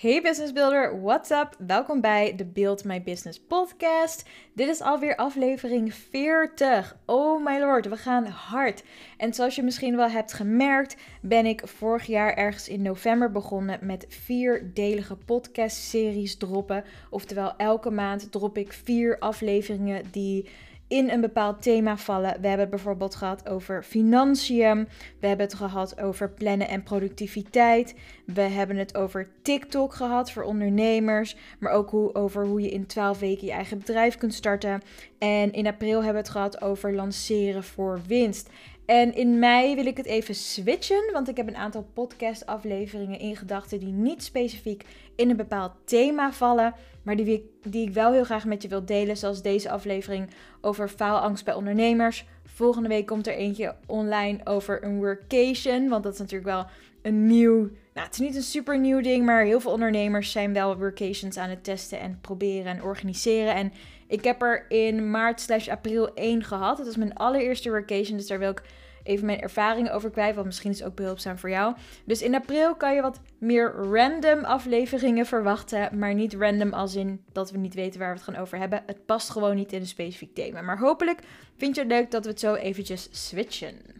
Hey Business Builder, what's up? Welkom bij de Build My Business podcast. Dit is alweer aflevering 40. Oh my lord, we gaan hard. En zoals je misschien wel hebt gemerkt, ben ik vorig jaar ergens in november begonnen met vierdelige podcast-series droppen. Oftewel, elke maand drop ik vier afleveringen die in een bepaald thema vallen. We hebben het bijvoorbeeld gehad over financiën. We hebben het gehad over plannen en productiviteit. We hebben het over TikTok gehad voor ondernemers. Maar ook hoe, over hoe je in 12 weken je eigen bedrijf kunt starten. En in april hebben we het gehad over lanceren voor winst. En in mei wil ik het even switchen, want ik heb een aantal podcast-afleveringen in gedachten die niet specifiek in een bepaald thema vallen, maar die, die ik wel heel graag met je wil delen, zoals deze aflevering over faalangst bij ondernemers. Volgende week komt er eentje online over een workation, want dat is natuurlijk wel een nieuw, nou het is niet een super nieuw ding, maar heel veel ondernemers zijn wel workations aan het testen en proberen en organiseren. En ik heb er in maart slash april één gehad. Het was mijn allereerste workation, dus daar wil ik even mijn ervaringen over kwijt. Want misschien is het ook behulpzaam voor jou. Dus in april kan je wat meer random afleveringen verwachten. Maar niet random als in dat we niet weten waar we het gaan over hebben. Het past gewoon niet in een specifiek thema. Maar hopelijk vind je het leuk dat we het zo eventjes switchen.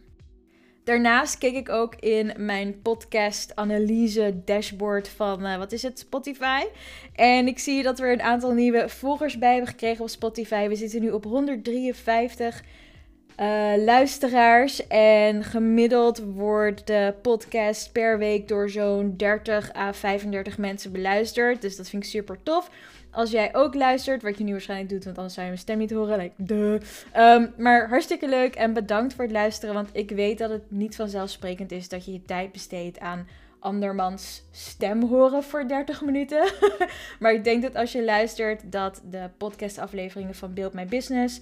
Daarnaast keek ik ook in mijn podcast analyse dashboard van, uh, wat is het, Spotify. En ik zie dat we een aantal nieuwe volgers bij hebben gekregen op Spotify. We zitten nu op 153 uh, luisteraars. En gemiddeld wordt de podcast per week door zo'n 30 à 35 mensen beluisterd. Dus dat vind ik super tof. Als jij ook luistert, wat je nu waarschijnlijk doet, want anders zou je mijn stem niet horen. Like, de. Um, maar hartstikke leuk en bedankt voor het luisteren. Want ik weet dat het niet vanzelfsprekend is dat je je tijd besteedt aan andermans stem horen voor 30 minuten. maar ik denk dat als je luistert, dat de podcastafleveringen van Build My Business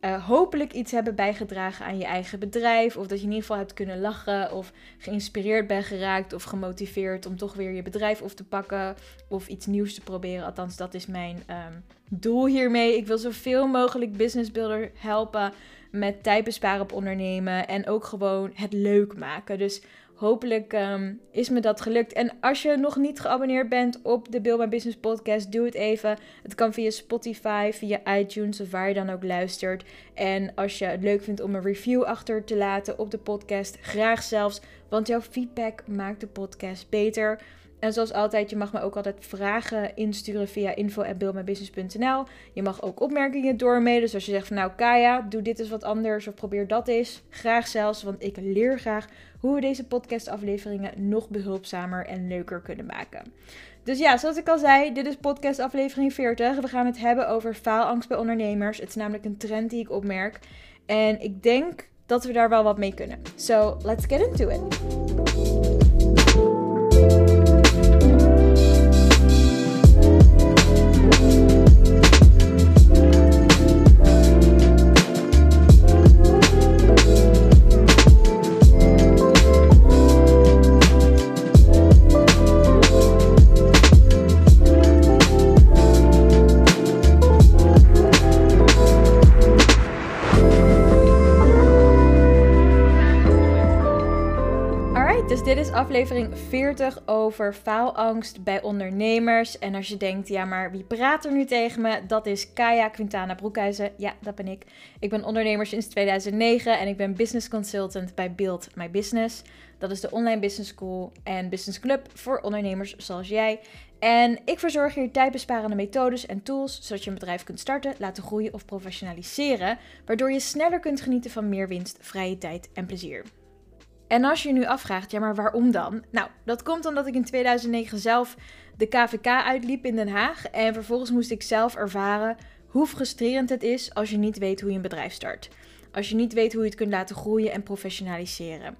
uh, hopelijk iets hebben bijgedragen aan je eigen bedrijf. Of dat je in ieder geval hebt kunnen lachen. Of geïnspireerd bent geraakt. Of gemotiveerd om toch weer je bedrijf op te pakken. Of iets nieuws te proberen. Althans, dat is mijn um, doel hiermee. Ik wil zoveel mogelijk business builder helpen met tijd besparen op ondernemen. En ook gewoon het leuk maken. Dus hopelijk um, is me dat gelukt. En als je nog niet geabonneerd bent op de Build My Business podcast, doe het even. Het kan via Spotify, via iTunes of waar je dan ook luistert. En als je het leuk vindt om een review achter te laten op de podcast, graag zelfs. Want jouw feedback maakt de podcast beter. En zoals altijd, je mag me ook altijd vragen insturen via info.buildmybusiness.nl. Je mag ook opmerkingen doormeden. Dus als je zegt van nou Kaya, doe dit eens wat anders of probeer dat eens. Graag zelfs, want ik leer graag hoe we deze podcastafleveringen nog behulpzamer en leuker kunnen maken. Dus ja, zoals ik al zei, dit is podcast aflevering 40. We gaan het hebben over faalangst bij ondernemers. Het is namelijk een trend die ik opmerk. En ik denk dat we daar wel wat mee kunnen. So, let's get into it. Aflevering 40 over faalangst bij ondernemers. En als je denkt, ja, maar wie praat er nu tegen me? Dat is Kaya Quintana Broekhuizen. Ja, dat ben ik. Ik ben ondernemer sinds 2009 en ik ben business consultant bij Build My Business. Dat is de online business school en business club voor ondernemers zoals jij. En ik verzorg hier tijdbesparende methodes en tools zodat je een bedrijf kunt starten, laten groeien of professionaliseren, waardoor je sneller kunt genieten van meer winst, vrije tijd en plezier. En als je je nu afvraagt, ja, maar waarom dan? Nou, dat komt omdat ik in 2009 zelf de KVK uitliep in Den Haag. En vervolgens moest ik zelf ervaren hoe frustrerend het is als je niet weet hoe je een bedrijf start. Als je niet weet hoe je het kunt laten groeien en professionaliseren.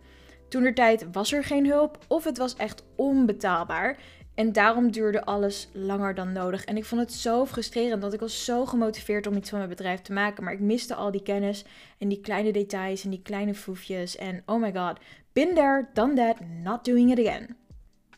Toen tijd was er geen hulp of het was echt onbetaalbaar. En daarom duurde alles langer dan nodig. En ik vond het zo frustrerend, want ik was zo gemotiveerd om iets van mijn bedrijf te maken. Maar ik miste al die kennis en die kleine details en die kleine foefjes. En oh my god, been there, done that, not doing it again.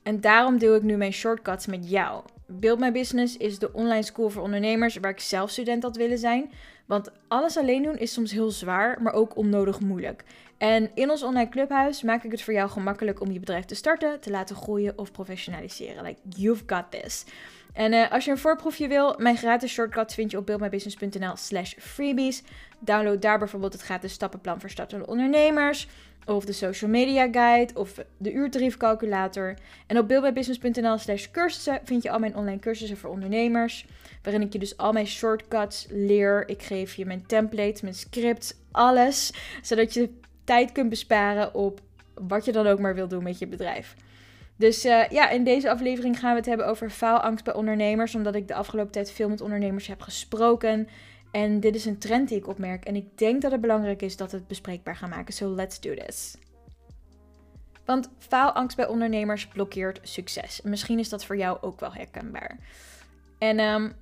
En daarom deel ik nu mijn shortcuts met jou. Build My Business is de online school voor ondernemers waar ik zelf student had willen zijn. Want alles alleen doen is soms heel zwaar, maar ook onnodig moeilijk. En in ons online clubhuis maak ik het voor jou gemakkelijk om je bedrijf te starten, te laten groeien of professionaliseren. Like, you've got this. En uh, als je een voorproefje wil, mijn gratis shortcuts vind je op buildmybusiness.nl slash freebies. Download daar bijvoorbeeld het gratis stappenplan voor startende ondernemers. Of de social media guide of de uurtariefcalculator. En op buildmybusiness.nl slash cursussen vind je al mijn online cursussen voor ondernemers. Waarin ik je dus al mijn shortcuts leer. Ik geef je mijn templates, mijn scripts, alles. Zodat je tijd kunt besparen op wat je dan ook maar wilt doen met je bedrijf. Dus uh, ja, in deze aflevering gaan we het hebben over faalangst bij ondernemers. Omdat ik de afgelopen tijd veel met ondernemers heb gesproken. En dit is een trend die ik opmerk. En ik denk dat het belangrijk is dat we het bespreekbaar gaan maken. So let's do this. Want faalangst bij ondernemers blokkeert succes. misschien is dat voor jou ook wel herkenbaar. En um,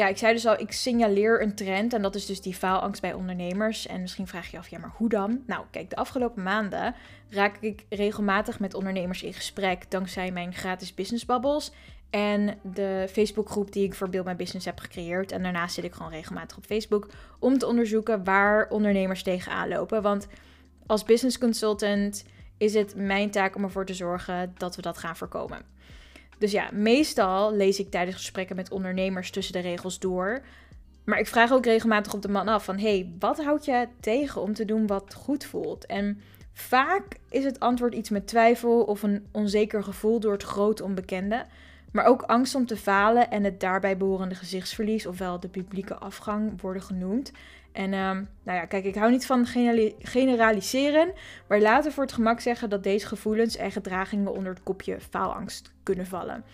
ja, ik zei dus al, ik signaleer een trend en dat is dus die faalangst bij ondernemers. En misschien vraag je af, ja, maar hoe dan? Nou, kijk, de afgelopen maanden raak ik regelmatig met ondernemers in gesprek dankzij mijn gratis business bubbles en de Facebookgroep die ik voor Build My Business heb gecreëerd. En daarnaast zit ik gewoon regelmatig op Facebook om te onderzoeken waar ondernemers tegenaan lopen. Want als business consultant is het mijn taak om ervoor te zorgen dat we dat gaan voorkomen. Dus ja, meestal lees ik tijdens gesprekken met ondernemers tussen de regels door. Maar ik vraag ook regelmatig op de man af van... hey, wat houd je tegen om te doen wat goed voelt? En vaak is het antwoord iets met twijfel of een onzeker gevoel door het grote onbekende... Maar ook angst om te falen en het daarbij behorende gezichtsverlies, ofwel de publieke afgang, worden genoemd. En um, nou ja, kijk, ik hou niet van generaliseren, maar laten voor het gemak zeggen dat deze gevoelens en gedragingen onder het kopje faalangst kunnen vallen.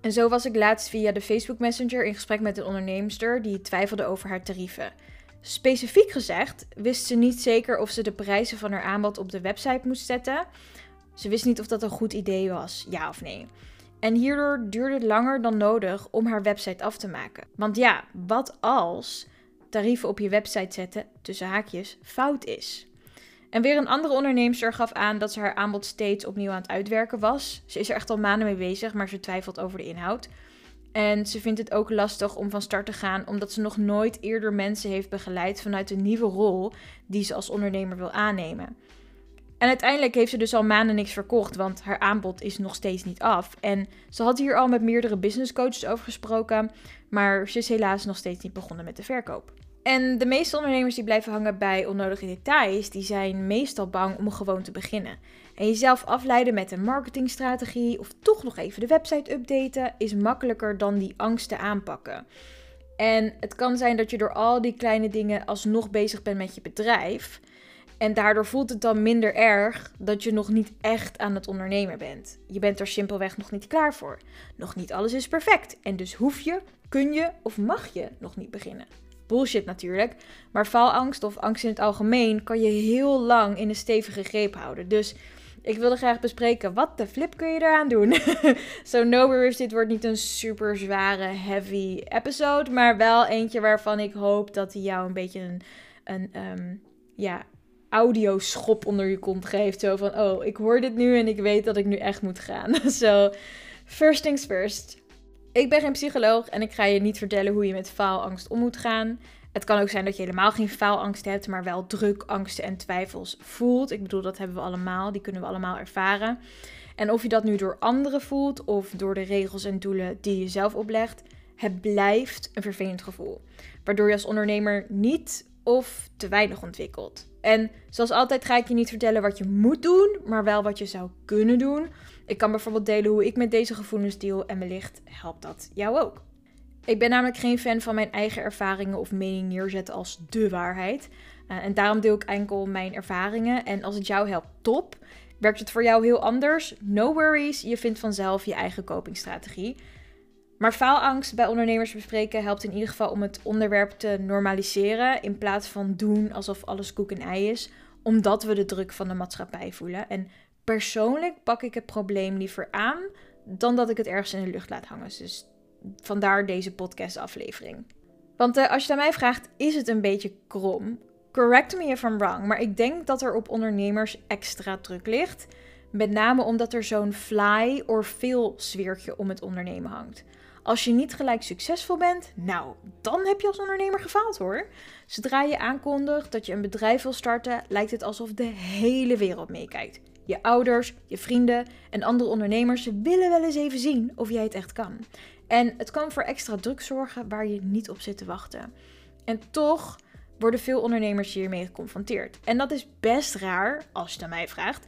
En zo was ik laatst via de Facebook Messenger in gesprek met een onderneemster die twijfelde over haar tarieven. Specifiek gezegd wist ze niet zeker of ze de prijzen van haar aanbod op de website moest zetten. Ze wist niet of dat een goed idee was, ja of nee. En hierdoor duurde het langer dan nodig om haar website af te maken. Want ja, wat als tarieven op je website zetten, tussen haakjes, fout is? En weer een andere onderneemster gaf aan dat ze haar aanbod steeds opnieuw aan het uitwerken was. Ze is er echt al maanden mee bezig, maar ze twijfelt over de inhoud. En ze vindt het ook lastig om van start te gaan, omdat ze nog nooit eerder mensen heeft begeleid vanuit een nieuwe rol die ze als ondernemer wil aannemen. En uiteindelijk heeft ze dus al maanden niks verkocht, want haar aanbod is nog steeds niet af. En ze had hier al met meerdere business coaches over gesproken, maar ze is helaas nog steeds niet begonnen met de verkoop. En de meeste ondernemers die blijven hangen bij onnodige details, die zijn meestal bang om gewoon te beginnen. En jezelf afleiden met een marketingstrategie of toch nog even de website updaten is makkelijker dan die angsten aanpakken. En het kan zijn dat je door al die kleine dingen alsnog bezig bent met je bedrijf. En daardoor voelt het dan minder erg dat je nog niet echt aan het ondernemen bent. Je bent er simpelweg nog niet klaar voor. Nog niet alles is perfect. En dus hoef je, kun je of mag je nog niet beginnen. Bullshit natuurlijk. Maar faalangst of angst in het algemeen kan je heel lang in een stevige greep houden. Dus ik wilde graag bespreken, wat de flip kun je eraan doen? Zo so no worries, dit wordt niet een super zware, heavy episode. Maar wel eentje waarvan ik hoop dat hij jou een beetje een, een ehm, ja, audioschop onder je kont geeft. Zo van, oh, ik hoor dit nu en ik weet dat ik nu echt moet gaan. Zo, so, first things first. Ik ben geen psycholoog en ik ga je niet vertellen hoe je met faalangst om moet gaan. Het kan ook zijn dat je helemaal geen faalangst hebt, maar wel druk, angsten en twijfels voelt. Ik bedoel, dat hebben we allemaal, die kunnen we allemaal ervaren. En of je dat nu door anderen voelt of door de regels en doelen die je zelf oplegt, het blijft een vervelend gevoel. Waardoor je als ondernemer niet of te weinig ontwikkelt. En zoals altijd ga ik je niet vertellen wat je moet doen, maar wel wat je zou kunnen doen. Ik kan bijvoorbeeld delen hoe ik met deze gevoelens deel en wellicht helpt dat jou ook. Ik ben namelijk geen fan van mijn eigen ervaringen of mening neerzetten als de waarheid. Uh, en daarom deel ik enkel mijn ervaringen. En als het jou helpt, top. Werkt het voor jou heel anders? No worries, je vindt vanzelf je eigen copingstrategie. Maar faalangst bij ondernemers bespreken helpt in ieder geval om het onderwerp te normaliseren. In plaats van doen alsof alles koek en ei is. Omdat we de druk van de maatschappij voelen. En persoonlijk pak ik het probleem liever aan dan dat ik het ergens in de lucht laat hangen. Dus vandaar deze podcastaflevering. Want uh, als je aan mij vraagt, is het een beetje krom? Correct me if I'm wrong, maar ik denk dat er op ondernemers extra druk ligt. Met name omdat er zo'n fly or fail sfeertje om het ondernemen hangt. Als je niet gelijk succesvol bent, nou, dan heb je als ondernemer gefaald hoor. Zodra je aankondigt dat je een bedrijf wil starten, lijkt het alsof de hele wereld meekijkt. Je ouders, je vrienden en andere ondernemers willen wel eens even zien of jij het echt kan. En het kan voor extra druk zorgen waar je niet op zit te wachten. En toch worden veel ondernemers hiermee geconfronteerd. En dat is best raar, als je het aan mij vraagt.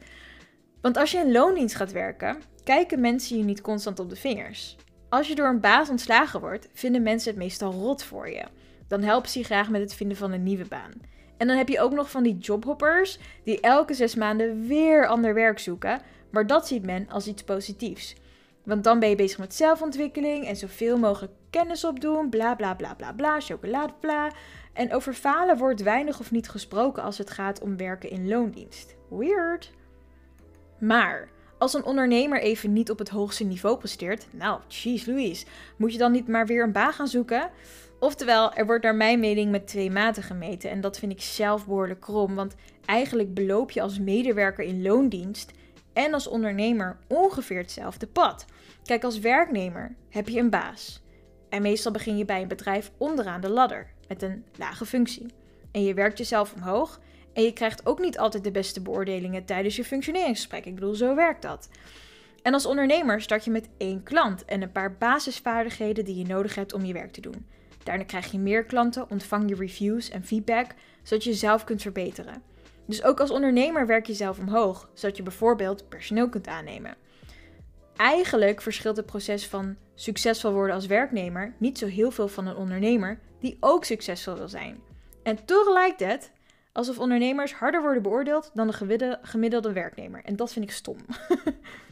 Want als je in loondienst gaat werken, kijken mensen je niet constant op de vingers. Als je door een baas ontslagen wordt, vinden mensen het meestal rot voor je. Dan helpen ze je graag met het vinden van een nieuwe baan. En dan heb je ook nog van die jobhoppers die elke zes maanden weer ander werk zoeken, maar dat ziet men als iets positiefs. Want dan ben je bezig met zelfontwikkeling en zoveel mogelijk kennis opdoen, bla bla bla bla bla, chocoladepla. En over falen wordt weinig of niet gesproken als het gaat om werken in loondienst. Weird. Maar als een ondernemer even niet op het hoogste niveau presteert, nou, jeez Louise, moet je dan niet maar weer een baan gaan zoeken? Oftewel, er wordt naar mijn mening met twee maten gemeten en dat vind ik zelf behoorlijk krom, want eigenlijk beloop je als medewerker in loondienst en als ondernemer ongeveer hetzelfde pad. Kijk, als werknemer heb je een baas. En meestal begin je bij een bedrijf onderaan de ladder met een lage functie. En je werkt jezelf omhoog en je krijgt ook niet altijd de beste beoordelingen tijdens je functioneringsgesprek. Ik bedoel, zo werkt dat. En als ondernemer start je met één klant en een paar basisvaardigheden die je nodig hebt om je werk te doen. Daarna krijg je meer klanten, ontvang je reviews en feedback, zodat je jezelf kunt verbeteren. Dus ook als ondernemer werk je zelf omhoog, zodat je bijvoorbeeld personeel kunt aannemen. Eigenlijk verschilt het proces van succesvol worden als werknemer niet zo heel veel van een ondernemer die ook succesvol wil zijn. En toch lijkt het alsof ondernemers harder worden beoordeeld dan de gemiddelde werknemer. En dat vind ik stom.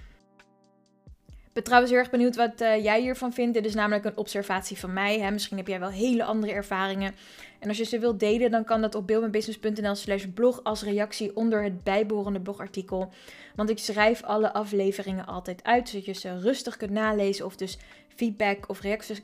Ik ben trouwens heel erg benieuwd wat uh, jij hiervan vindt. Dit is namelijk een observatie van mij. Hè. Misschien heb jij wel hele andere ervaringen. En als je ze wilt delen, dan kan dat op buildmybusiness.nl slash blog als reactie onder het bijbehorende blogartikel. Want ik schrijf alle afleveringen altijd uit, zodat je ze rustig kunt nalezen of dus feedback of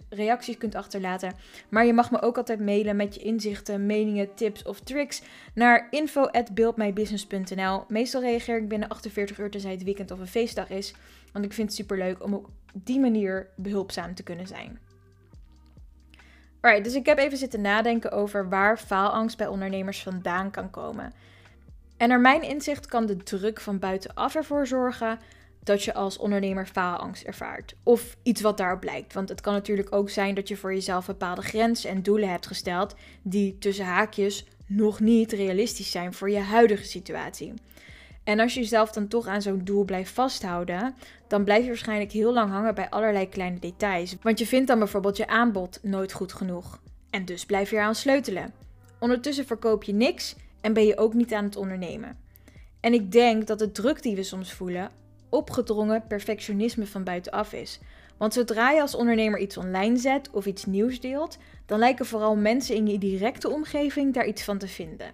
reacties, kunt achterlaten. Maar je mag me ook altijd mailen met je inzichten, meningen, tips of tricks naar info@buildmybusiness.nl. Meestal reageer ik binnen 48 uur tenzij het weekend of een feestdag is, want ik vind het super leuk om op die manier behulpzaam te kunnen zijn. Alright, dus ik heb even zitten nadenken over waar faalangst bij ondernemers vandaan kan komen. En naar mijn inzicht kan de druk van buitenaf ervoor zorgen dat je als ondernemer faalangst ervaart. Of iets wat daarop lijkt. Want het kan natuurlijk ook zijn dat je voor jezelf bepaalde grenzen en doelen hebt gesteld die tussen haakjes nog niet realistisch zijn voor je huidige situatie. En als je jezelf dan toch aan zo'n doel blijft vasthouden, dan blijf je waarschijnlijk heel lang hangen bij allerlei kleine details. Want je vindt dan bijvoorbeeld je aanbod nooit goed genoeg. En dus blijf je eraan sleutelen. Ondertussen verkoop je niks en ben je ook niet aan het ondernemen. En ik denk dat de druk die we soms voelen opgedrongen perfectionisme van buitenaf is. Want zodra je als ondernemer iets online zet of iets nieuws deelt, dan lijken vooral mensen in je directe omgeving daar iets van te vinden.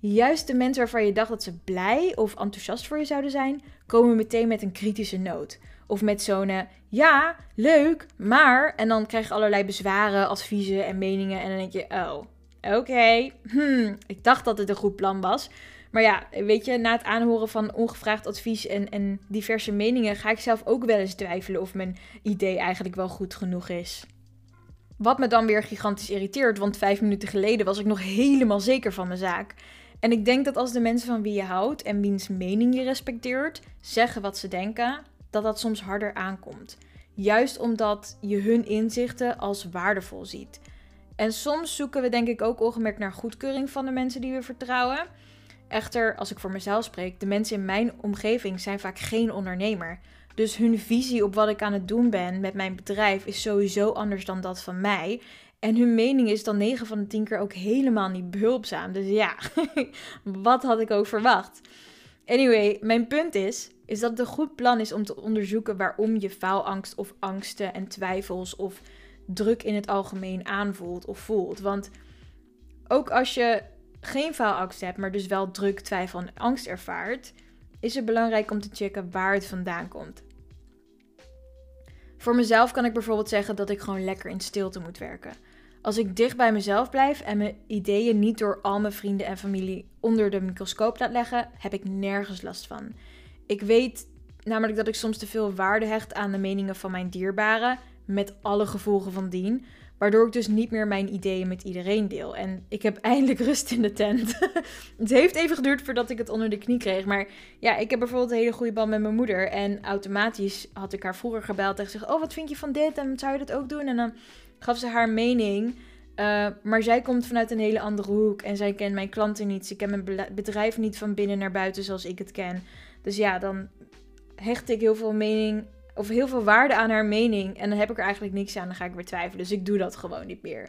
Juist de mensen waarvan je dacht dat ze blij of enthousiast voor je zouden zijn, komen meteen met een kritische noot. Of met zo'n eh, ja, leuk, maar. En dan krijg je allerlei bezwaren, adviezen en meningen. En dan denk je: oh, oké, hmm, ik dacht dat het een goed plan was. Maar ja, weet je, na het aanhoren van ongevraagd advies en, en diverse meningen, ga ik zelf ook wel eens twijfelen of mijn idee eigenlijk wel goed genoeg is. Wat me dan weer gigantisch irriteert, want vijf minuten geleden was ik nog helemaal zeker van mijn zaak. En ik denk dat als de mensen van wie je houdt en wiens mening je respecteert, zeggen wat ze denken, dat dat soms harder aankomt. Juist omdat je hun inzichten als waardevol ziet. En soms zoeken we denk ik ook ongemerkt naar goedkeuring van de mensen die we vertrouwen. Echter, als ik voor mezelf spreek, de mensen in mijn omgeving zijn vaak geen ondernemer. Dus hun visie op wat ik aan het doen ben met mijn bedrijf is sowieso anders dan dat van mij. En hun mening is dan 9 van de 10 keer ook helemaal niet behulpzaam. Dus ja, wat had ik ook verwacht? Anyway, mijn punt is, is dat het een goed plan is om te onderzoeken waarom je faalangst of angsten en twijfels of druk in het algemeen aanvoelt of voelt. Want ook als je geen faalangst hebt, maar dus wel druk, twijfel en angst ervaart, is het belangrijk om te checken waar het vandaan komt. Voor mezelf kan ik bijvoorbeeld zeggen dat ik gewoon lekker in stilte moet werken. Als ik dicht bij mezelf blijf en mijn ideeën niet door al mijn vrienden en familie onder de microscoop laat leggen, heb ik nergens last van. Ik weet namelijk dat ik soms te veel waarde hecht aan de meningen van mijn dierbaren met alle gevolgen van dien. Waardoor ik dus niet meer mijn ideeën met iedereen deel. En ik heb eindelijk rust in de tent. het heeft even geduurd voordat ik het onder de knie kreeg. Maar ja, ik heb bijvoorbeeld een hele goede band met mijn moeder. En automatisch had ik haar vroeger gebeld en gezegd: Oh, wat vind je van dit? En zou je dat ook doen? En dan gaf ze haar mening. Uh, maar zij komt vanuit een hele andere hoek. En zij kent mijn klanten niet. Ze kent mijn bedrijf niet van binnen naar buiten zoals ik het ken. Dus ja, dan hecht ik heel veel mening of heel veel waarde aan haar mening. En dan heb ik er eigenlijk niks aan. Dan ga ik weer twijfelen. Dus ik doe dat gewoon niet meer.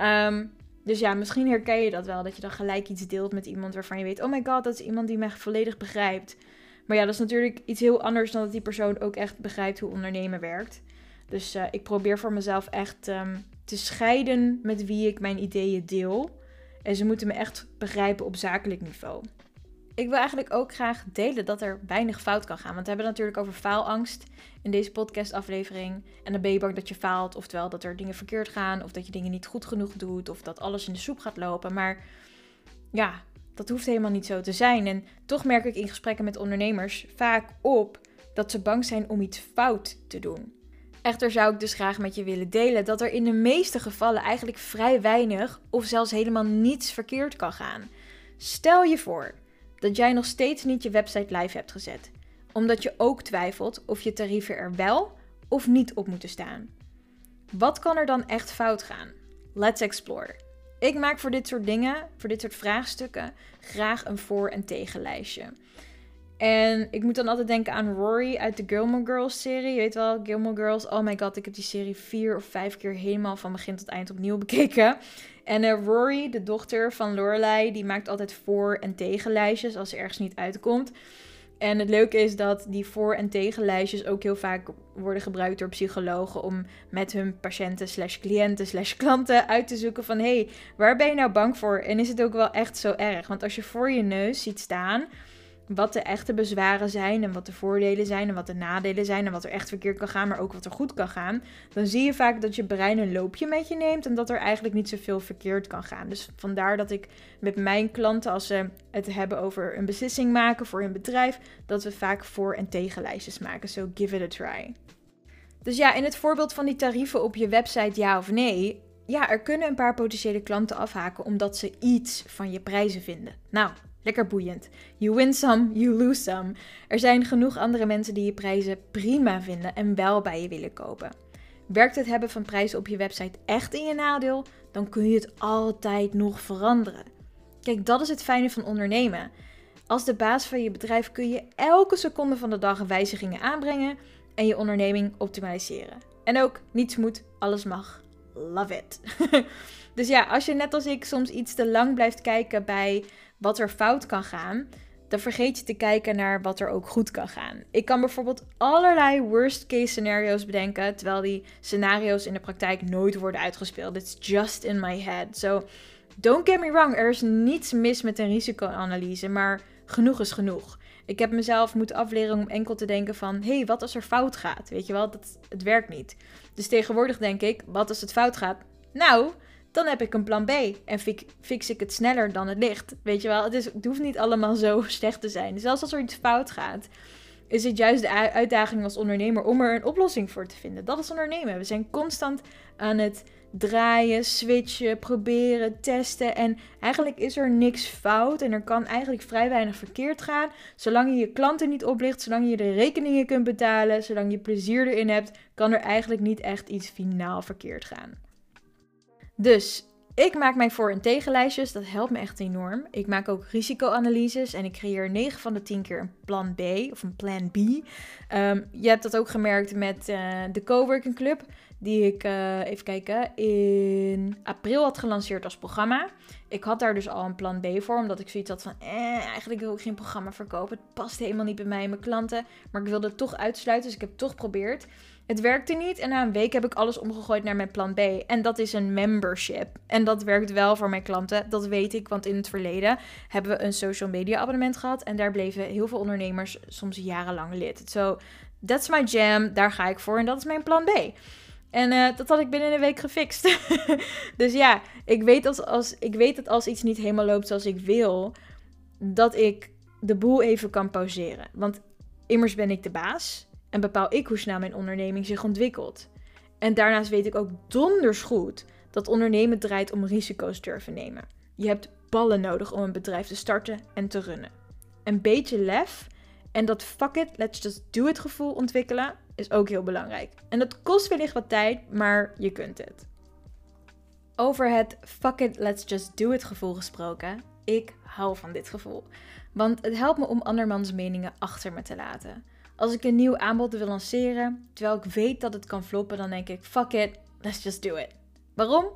Um, dus ja, misschien herken je dat wel. Dat je dan gelijk iets deelt met iemand waarvan je weet: oh my god, dat is iemand die mij volledig begrijpt. Maar ja, dat is natuurlijk iets heel anders dan dat die persoon ook echt begrijpt hoe ondernemen werkt. Dus uh, ik probeer voor mezelf echt um, te scheiden met wie ik mijn ideeën deel. En ze moeten me echt begrijpen op zakelijk niveau. Ik wil eigenlijk ook graag delen dat er weinig fout kan gaan. Want we hebben natuurlijk over faalangst in deze podcastaflevering. En dan ben je bang dat je faalt, oftewel dat er dingen verkeerd gaan, of dat je dingen niet goed genoeg doet, of dat alles in de soep gaat lopen. Maar ja, dat hoeft helemaal niet zo te zijn. En toch merk ik in gesprekken met ondernemers vaak op dat ze bang zijn om iets fout te doen. Echter zou ik dus graag met je willen delen dat er in de meeste gevallen eigenlijk vrij weinig of zelfs helemaal niets verkeerd kan gaan. Stel je voor dat jij nog steeds niet je website live hebt gezet, omdat je ook twijfelt of je tarieven er wel of niet op moeten staan. Wat kan er dan echt fout gaan? Let's explore. Ik maak voor dit soort dingen, voor dit soort vraagstukken, graag een voor- en tegenlijstje. En ik moet dan altijd denken aan Rory uit de Gilmore Girls serie. Je weet wel, Gilmore Girls. Oh my god, ik heb die serie vier of vijf keer helemaal van begin tot eind opnieuw bekeken. En uh, Rory, de dochter van Lorelai, die maakt altijd voor- en tegenlijstjes als ze ergens niet uitkomt. En het leuke is dat die voor- en tegenlijstjes ook heel vaak worden gebruikt door psychologen om met hun patiënten slash cliënten slash klanten uit te zoeken van hé, hey, waar ben je nou bang voor? En is het ook wel echt zo erg? Want als je voor je neus ziet staan wat de echte bezwaren zijn en wat de voordelen zijn en wat de nadelen zijn en wat er echt verkeerd kan gaan, maar ook wat er goed kan gaan, dan zie je vaak dat je brein een loopje met je neemt en dat er eigenlijk niet zoveel verkeerd kan gaan. Dus vandaar dat ik met mijn klanten, als ze het hebben over een beslissing maken voor hun bedrijf, dat we vaak voor- en tegenlijstjes maken. So give it a try. Dus ja, in het voorbeeld van die tarieven op je website ja of nee, ja, er kunnen een paar potentiële klanten afhaken omdat ze iets van je prijzen vinden. Nou, Lekker boeiend. You win some, you lose some. Er zijn genoeg andere mensen die je prijzen prima vinden en wel bij je willen kopen. Werkt het hebben van prijzen op je website echt in je nadeel, dan kun je het altijd nog veranderen. Kijk, dat is het fijne van ondernemen. Als de baas van je bedrijf kun je elke seconde van de dag wijzigingen aanbrengen en je onderneming optimaliseren. En ook niets moet, alles mag. Love it. dus ja, als je net als ik soms iets te lang blijft kijken bij wat er fout kan gaan, dan vergeet je te kijken naar wat er ook goed kan gaan. Ik kan bijvoorbeeld allerlei worst case scenario's bedenken, terwijl die scenario's in de praktijk nooit worden uitgespeeld. It's just in my head. So don't get me wrong, er is niets mis met een risicoanalyse, maar genoeg is genoeg. Ik heb mezelf moeten afleren om enkel te denken van, hé, hey, wat als er fout gaat? Weet je wel, dat, het werkt niet. Dus tegenwoordig denk ik, wat als het fout gaat? Nou, dan heb ik een plan B. En fix, ik het sneller dan het licht. Weet je wel, het, is, het hoeft niet allemaal zo slecht te zijn. Zelfs als er iets fout gaat, is het juist de uitdaging als ondernemer om er een oplossing voor te vinden. Dat is ondernemen. We zijn constant aan het draaien, switchen, proberen, testen. En eigenlijk is er niks fout en er kan eigenlijk vrij weinig verkeerd gaan. Zolang je je klanten niet oplicht, zolang je de rekeningen kunt betalen, zolang je plezier erin hebt, kan er eigenlijk niet echt iets finaal verkeerd gaan. Dus ik maak mijn voor- en tegenlijstjes. Dat helpt me echt enorm. Ik maak ook risicoanalyses en ik creëer 9 van de 10 keer een plan B of een plan B. Um, je hebt dat ook gemerkt met uh, de Coworking Club, die ik, uh, even kijken, in april had gelanceerd als programma. Ik had daar dus al een plan B voor, omdat ik zoiets had van, eh, eigenlijk wil ik geen programma verkopen. Het past helemaal niet bij mij en mijn klanten, maar ik wilde het toch uitsluiten, dus ik heb het toch geprobeerd. Het werkte niet en na een week heb ik alles omgegooid naar mijn plan B. En dat is een membership. En dat werkt wel voor mijn klanten. Dat weet ik, want in het verleden hebben we een social media abonnement gehad. En daar bleven heel veel ondernemers soms jarenlang lid. So, that's my jam. Daar ga ik voor en dat is mijn plan B. En uh, dat had ik binnen een week gefixt. dus ja, ik weet, als, ik weet dat als iets niet helemaal loopt zoals ik wil, dat ik de boel even kan pauzeren. Want immers ben ik de baas en bepaal ik hoe snel mijn onderneming zich ontwikkelt. En daarnaast weet ik ook donders goed dat ondernemen draait om risico's durven nemen. Je hebt ballen nodig om een bedrijf te starten en te runnen. Een beetje lef en dat fuck it, let's just do it gevoel ontwikkelen is ook heel belangrijk. En dat kost wellicht wat tijd, maar je kunt het. Over het fuck it, let's just do it gevoel gesproken. Ik hou van dit gevoel. Want het helpt me om andermans meningen achter me te laten. Als ik een nieuw aanbod wil lanceren, terwijl ik weet dat het kan floppen, dan denk ik: fuck it, let's just do it. Waarom?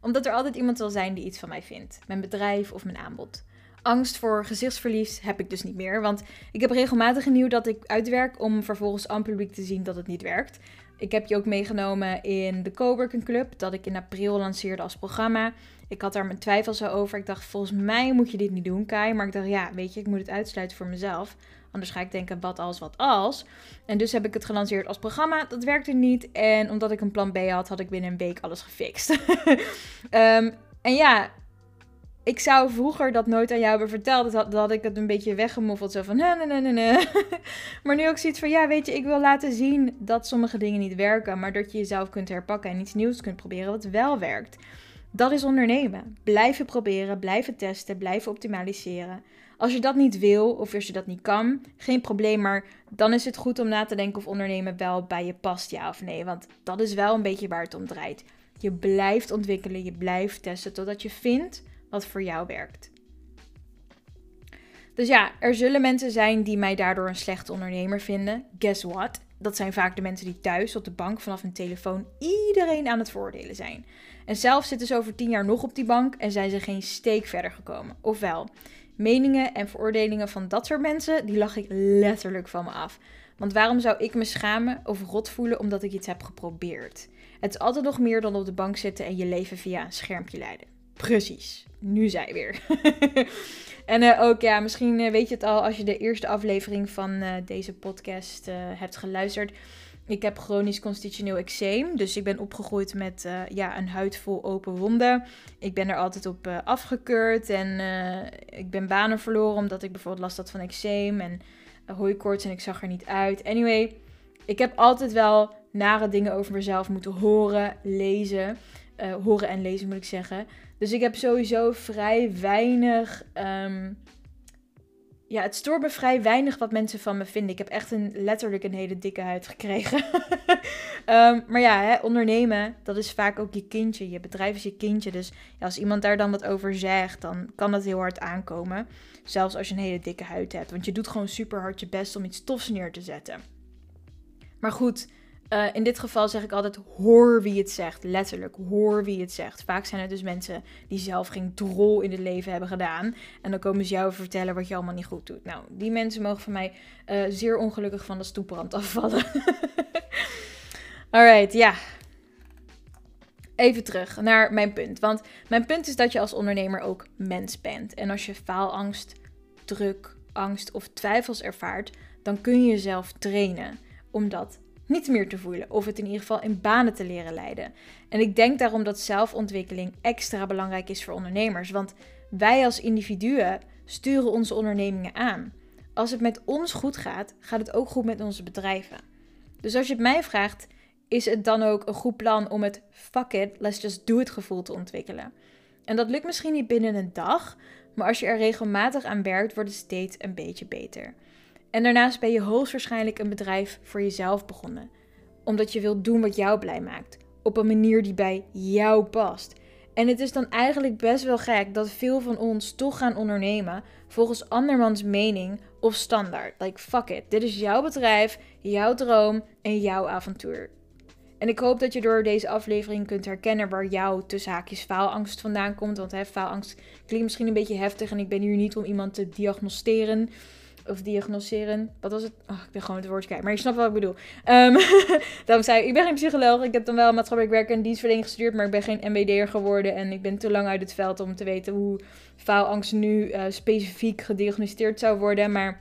Omdat er altijd iemand zal zijn die iets van mij vindt. Mijn bedrijf of mijn aanbod. Angst voor gezichtsverlies heb ik dus niet meer. Want ik heb regelmatig een nieuw dat ik uitwerk om vervolgens aan publiek te zien dat het niet werkt. Ik heb je ook meegenomen in de Coworking Club, dat ik in april lanceerde als programma. Ik had daar mijn twijfels over. Ik dacht, volgens mij moet je dit niet doen, Kai. Maar ik dacht, ja, weet je, ik moet het uitsluiten voor mezelf. Anders ga ik denken, wat als, wat als. En dus heb ik het gelanceerd als programma. Dat werkte niet. En omdat ik een plan B had, had ik binnen een week alles gefixt. um, en ja, ik zou vroeger dat nooit aan jou hebben verteld. Dat had, ik het een beetje weggemoffeld. Zo van, nee, nee, nee, nee. maar nu ook zoiets van, ja, weet je, ik wil laten zien dat sommige dingen niet werken. Maar dat je jezelf kunt herpakken en iets nieuws kunt proberen wat wel werkt. Dat is ondernemen. Blijven proberen, blijven testen, blijven optimaliseren. Als je dat niet wil of als je dat niet kan, geen probleem. Maar dan is het goed om na te denken of ondernemen wel bij je past, ja of nee. Want dat is wel een beetje waar het om draait. Je blijft ontwikkelen, je blijft testen totdat je vindt wat voor jou werkt. Dus ja, er zullen mensen zijn die mij daardoor een slechte ondernemer vinden. Guess what? Dat zijn vaak de mensen die thuis op de bank vanaf hun telefoon iedereen aan het voordelen zijn. En zelf zitten ze over tien jaar nog op die bank en zijn ze geen steek verder gekomen. Ofwel, meningen en veroordelingen van dat soort mensen, die lach ik letterlijk van me af. Want waarom zou ik me schamen of rot voelen omdat ik iets heb geprobeerd? Het is altijd nog meer dan op de bank zitten en je leven via een schermpje leiden. Precies, nu zij weer. en uh, ook ja, misschien eh, weet je het al als je de eerste aflevering van uh, deze podcast hebt geluisterd. Ik heb chronisch constitutioneel eczeem. Dus ik ben opgegroeid met ja, een huid vol open wonden. Ik ben er altijd op afgekeurd. En ik ben banen verloren omdat ik bijvoorbeeld last had van eczeem en hooikoorts en ik zag er niet uit. Anyway, ik heb altijd wel nare dingen over mezelf moeten horen, lezen. horen en lezen moet ik zeggen. Dus ik heb sowieso vrij weinig um, ja, het stoort me vrij weinig wat mensen van me vinden. Ik heb echt een, letterlijk een hele dikke huid gekregen. um, maar ja, hè, ondernemen, dat is vaak ook je kindje. Je bedrijf is je kindje. Dus als iemand daar dan wat over zegt, dan kan dat heel hard aankomen. Zelfs als je een hele dikke huid hebt. Want je doet gewoon super hard je best om iets tofs neer te zetten. Maar goed, uh, in dit geval zeg ik altijd hoor wie het zegt. Letterlijk, hoor wie het zegt. Vaak zijn het dus mensen die zelf geen drol in het leven hebben gedaan. En dan komen ze jou vertellen wat je allemaal niet goed doet. Nou, die mensen mogen van mij uh, zeer ongelukkig van de stoeprand afvallen. Alright, ja. Even terug naar mijn punt. Want mijn punt is dat je als ondernemer ook mens bent. En als je faalangst, druk, angst of twijfels ervaart, dan kun je jezelf trainen om dat niet meer te voelen. Of het in ieder geval in banen te leren leiden. En ik denk daarom dat zelfontwikkeling extra belangrijk is voor ondernemers. Want wij als individuen sturen onze ondernemingen aan. Als het met ons goed gaat, gaat het ook goed met onze bedrijven. Dus als je het mij vraagt, is het dan ook een goed plan om het fuck it, let's just do it gevoel te ontwikkelen. En dat lukt misschien niet binnen een dag, maar als je er regelmatig aan werkt, wordt het steeds een beetje beter. En daarnaast ben je hoogstwaarschijnlijk een bedrijf voor jezelf begonnen. Omdat je wilt doen wat jou blij maakt. Op een manier die bij jou past. En het is dan eigenlijk best wel gek dat veel van ons toch gaan ondernemen volgens andermans mening of standaard. Like fuck it, dit is jouw bedrijf, jouw droom en jouw avontuur. En ik hoop dat je door deze aflevering kunt herkennen waar jouw tussen haakjes faalangst vandaan komt. Want hè, faalangst klinkt misschien een beetje heftig en ik ben hier niet om iemand te diagnosteren of diagnoseren. Wat was het? Ik ben gewoon het woord kwijt. Maar je snapt wat ik bedoel. Um, daarom zei ik, ik ben geen psycholoog. Ik heb dan wel maatschappelijk werk en dienstverlening gestudeerd. Maar ik ben geen MBD'er geworden. En ik ben te lang uit het veld om te weten hoe faalangst nu uh, specifiek gediagnosticeerd zou worden. Maar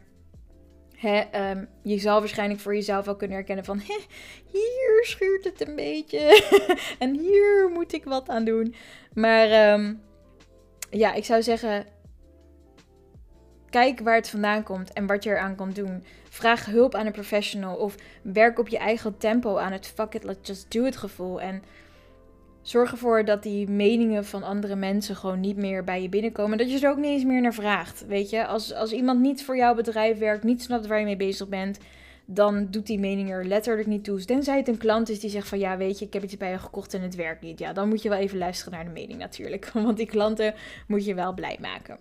um, je zal waarschijnlijk voor jezelf wel kunnen herkennen van... hier schuurt het een beetje. en hier moet ik wat aan doen. Maar um, ja, ik zou zeggen Kijk waar het vandaan komt en wat je eraan kan doen. Vraag hulp aan een professional of werk op je eigen tempo aan het fuck it, let's just do it gevoel. En zorg ervoor dat die meningen van andere mensen gewoon niet meer bij je binnenkomen. Dat je er ook niet eens meer naar vraagt. Weet je, als, als iemand niet voor jouw bedrijf werkt, niet snapt waar je mee bezig bent, dan doet die mening er letterlijk niet toe. Tenzij het een klant is die zegt van ja, weet je, ik heb iets bij je gekocht en het werkt niet. Ja, dan moet je wel even luisteren naar de mening natuurlijk. Want die klanten moet je wel blij maken.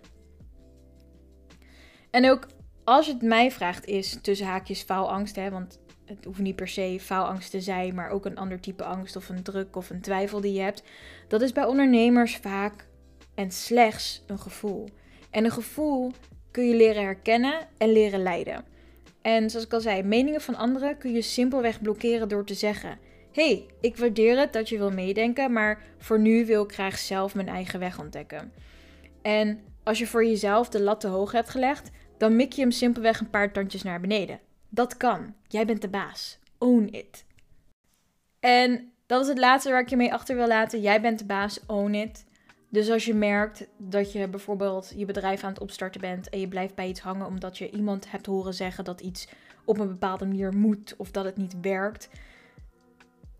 En ook als het mij vraagt, is tussen haakjes faalangst, hè, want het hoeft niet per se faalangst te zijn, maar ook een ander type angst of een druk of een twijfel die je hebt. Dat is bij ondernemers vaak en slechts een gevoel. En een gevoel kun je leren herkennen en leren leiden. En zoals ik al zei, meningen van anderen kun je simpelweg blokkeren door te zeggen: hey, ik waardeer het dat je wil meedenken, maar voor nu wil ik graag zelf mijn eigen weg ontdekken. En als je voor jezelf de lat te hoog hebt gelegd, dan mik je hem simpelweg een paar tandjes naar beneden. Dat kan. Jij bent de baas. Own it. En dat is het laatste waar ik je mee achter wil laten. Jij bent de baas. Own it. Dus als je merkt dat je bijvoorbeeld je bedrijf aan het opstarten bent en je blijft bij iets hangen omdat je iemand hebt horen zeggen dat iets op een bepaalde manier moet of dat het niet werkt,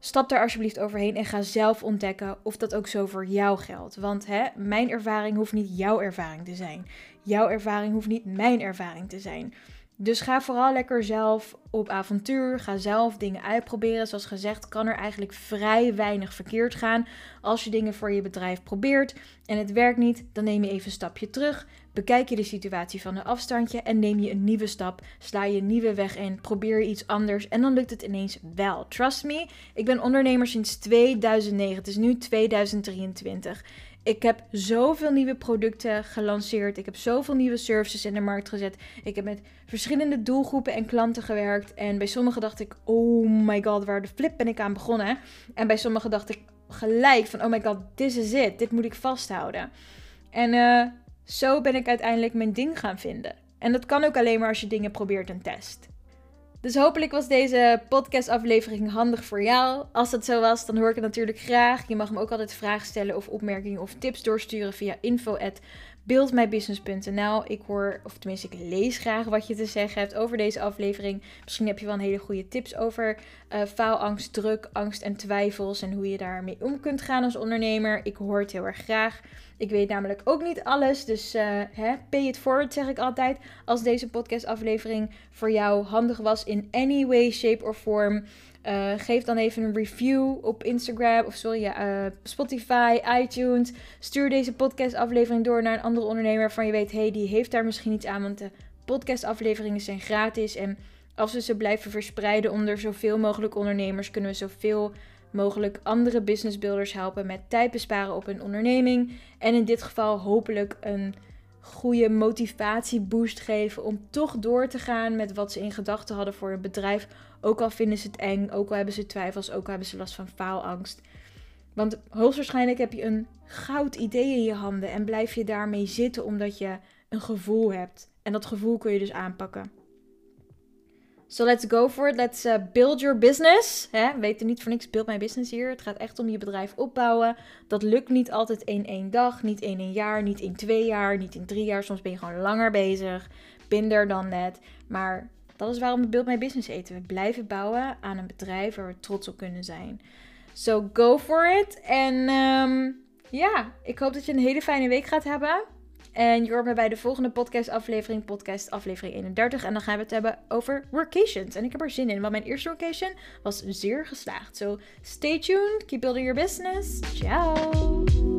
stap daar alsjeblieft overheen en ga zelf ontdekken of dat ook zo voor jou geldt. Want hè, mijn ervaring hoeft niet jouw ervaring te zijn. Jouw ervaring hoeft niet mijn ervaring te zijn. Dus ga vooral lekker zelf op avontuur. Ga zelf dingen uitproberen. Zoals gezegd, kan er eigenlijk vrij weinig verkeerd gaan. Als je dingen voor je bedrijf probeert en het werkt niet, dan neem je even een stapje terug. Bekijk je de situatie van een afstandje en neem je een nieuwe stap. Sla je een nieuwe weg in. Probeer je iets anders en dan lukt het ineens wel. Trust me, ik ben ondernemer sinds 2009. Het is nu 2023. Ik heb zoveel nieuwe producten gelanceerd. Ik heb zoveel nieuwe services in de markt gezet. Ik heb met verschillende doelgroepen en klanten gewerkt. En bij sommigen dacht ik, oh my god, waar de flip ben ik aan begonnen? En bij sommigen dacht ik gelijk van, oh my god, this is it. Dit moet ik vasthouden. En uh, zo ben ik uiteindelijk mijn ding gaan vinden. En dat kan ook alleen maar als je dingen probeert en test. Dus hopelijk was deze podcastaflevering handig voor jou. Als dat zo was, dan hoor ik het natuurlijk graag. Je mag me ook altijd vragen stellen of opmerkingen of tips doorsturen via info buildmybusiness.nl. Ik hoor, of tenminste, ik lees graag wat je te zeggen hebt over deze aflevering. Misschien heb je wel een hele goede tips over uh, faalangst, druk, angst en twijfels en hoe je daarmee om kunt gaan als ondernemer. Ik hoor het heel erg graag. Ik weet namelijk ook niet alles, dus uh, hè, pay it forward zeg ik altijd. Als deze podcastaflevering voor jou handig was in any way, shape or form. Uh, geef dan even een review op Instagram of sorry, uh, Spotify, iTunes. Stuur deze podcastaflevering door naar een andere ondernemer waarvan je weet, hey, die heeft daar misschien iets aan. Want de podcastafleveringen zijn gratis. En als we ze blijven verspreiden onder zoveel mogelijk ondernemers, kunnen we zoveel mogelijk andere businessbuilders helpen met tijd besparen op hun onderneming. En in dit geval hopelijk een goede motivatieboost geven om toch door te gaan met wat ze in gedachten hadden voor het bedrijf. Ook al vinden ze het eng, ook al hebben ze twijfels, ook al hebben ze last van faalangst. Want hoogstwaarschijnlijk heb je een goud idee in je handen en blijf je daarmee zitten omdat je een gevoel hebt. En dat gevoel kun je dus aanpakken. So let's go for it. Let's uh, build your business. Hè? Weet er niet voor niks, build my business hier. Het gaat echt om je bedrijf opbouwen. Dat lukt niet altijd in één dag, niet in een jaar, niet in twee jaar, niet in drie jaar. Soms ben je gewoon langer bezig. Binder dan net. Maar dat is waarom we Build My Business eten. We blijven bouwen aan een bedrijf waar we trots op kunnen zijn. So go for it. En um, ja, ik hoop dat je een hele fijne week gaat hebben. En je hoort me bij de volgende podcast aflevering, podcast aflevering 31. En dan gaan we het hebben over workations. En ik heb er zin in, want mijn eerste workation was zeer geslaagd. So stay tuned, keep building your business. Ciao!